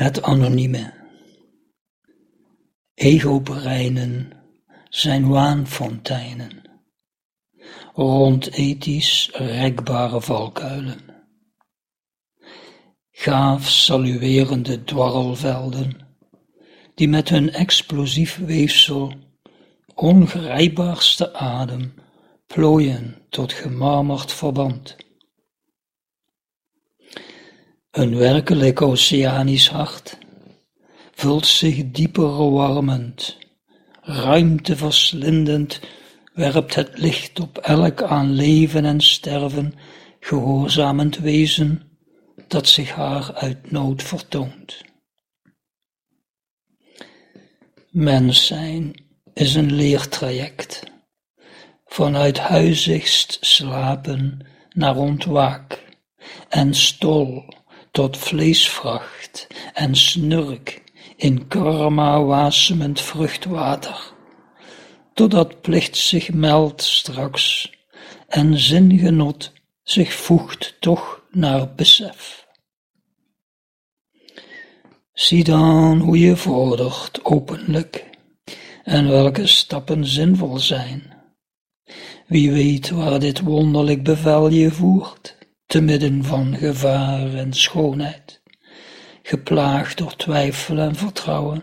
Het anonieme. Ego-breinen zijn waanfonteinen, rond ethisch rekbare valkuilen. Gaaf saluerende dwarrelvelden, die met hun explosief weefsel ongrijpbaarste adem plooien tot gemarmerd verband. Een werkelijk oceanisch hart vult zich dieper warmend, ruimteverslindend werpt het licht op elk aan leven en sterven gehoorzamend wezen dat zich haar uit nood vertoont. Mens zijn is een leertraject, vanuit huizigst slapen naar ontwaak en stol tot vleesvracht en snurk in karma wasemend vruchtwater, totdat plicht zich meldt straks en zingenot zich voegt toch naar besef. Zie dan hoe je vordert openlijk en welke stappen zinvol zijn. Wie weet waar dit wonderlijk bevel je voert, te midden van gevaar en schoonheid, geplaagd door twijfel en vertrouwen,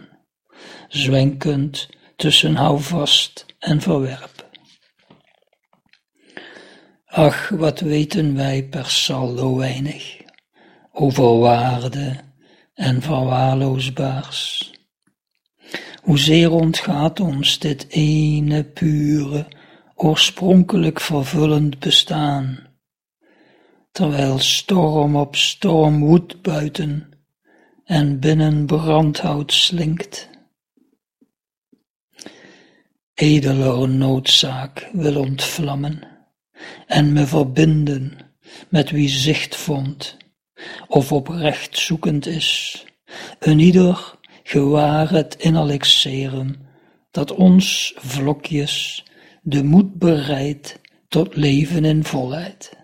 zwenkend tussen houvast en verwerp. Ach, wat weten wij per saldo weinig over waarde en verwaarloosbaars. Hoezeer ontgaat ons dit ene pure, oorspronkelijk vervullend bestaan, terwijl storm op storm woedt buiten en binnen brandhout slinkt. Edeler noodzaak wil ontvlammen en me verbinden met wie zicht vond of oprecht zoekend is, een ieder gewaar het innerlijk serum dat ons vlokjes de moed bereidt tot leven in volheid.